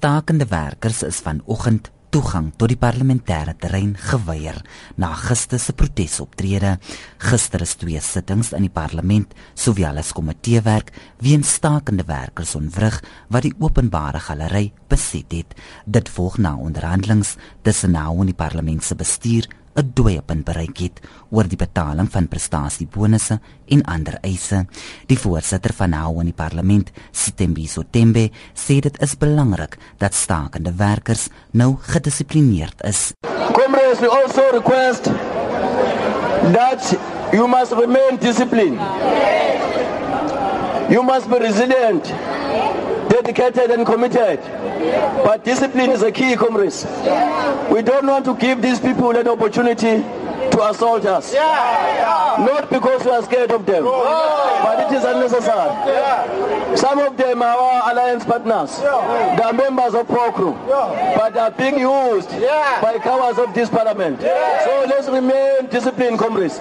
Stakende werkers is vanoggend toegang tot die parlementêre terrein geweier na gister se protesoptrede. Gister is twee sittings in die parlement sowel as komiteewerk weens stakende werkers onwrig wat die openbare galery beset het. Dit volg na onderhandelinge tussen nou en die parlement se bestuur 'n dooiepunt bereik het oor die betaling van prestasiebonusse en ander eise. Die voorsitter van nou in die parlement, Sitembiso Tembe, sê dit is belangrik dat stakende werkers nou gedissiplineerd is. Comrades, we also request that you must remain disciplined. You must be resilient, dedicated and committed. But discipline is a key, comrades. We don't want to give these people an opportunity to assault us. Not because we are scared of them, but it is unnecessary. Some of them are our alliance partners. They are members of PROCRU, but they are being used by cowards of this parliament. So let's remain disciplined, comrades.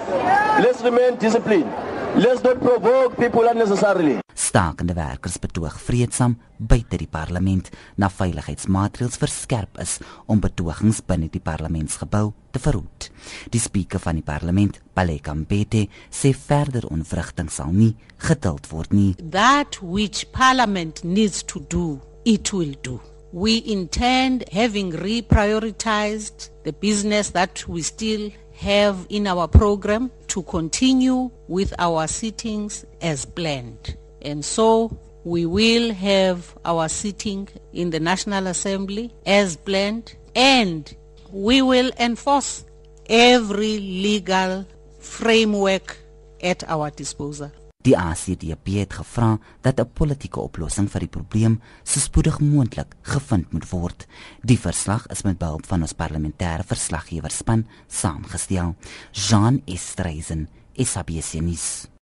Let's remain disciplined. Let's not provoke people unnecessarily. Stakende werkers betoog vreedsaam buite die parlement na veiligheidsmaatreëls verskerp is om betogings binne die parlementsgebou te verhoed. Die spreker van die parlement, Baleka Mbete, sê verder onvrugting sal nie geduld word nie. That which parliament needs to do, it will do. We intend having reprioritized the business that we still have in our program to continue with our sittings as planned. And so we will have our sitting in the National Assembly as planned and we will enforce every legal framework at our disposal. Die ACDP het gevra dat 'n politieke oplossing vir die probleem so spoedig moontlik gevind moet word. Die verslag is met behulp van ons parlementêre verslaggewerspan saamgestel. Jean Estreisen, SABC nuus.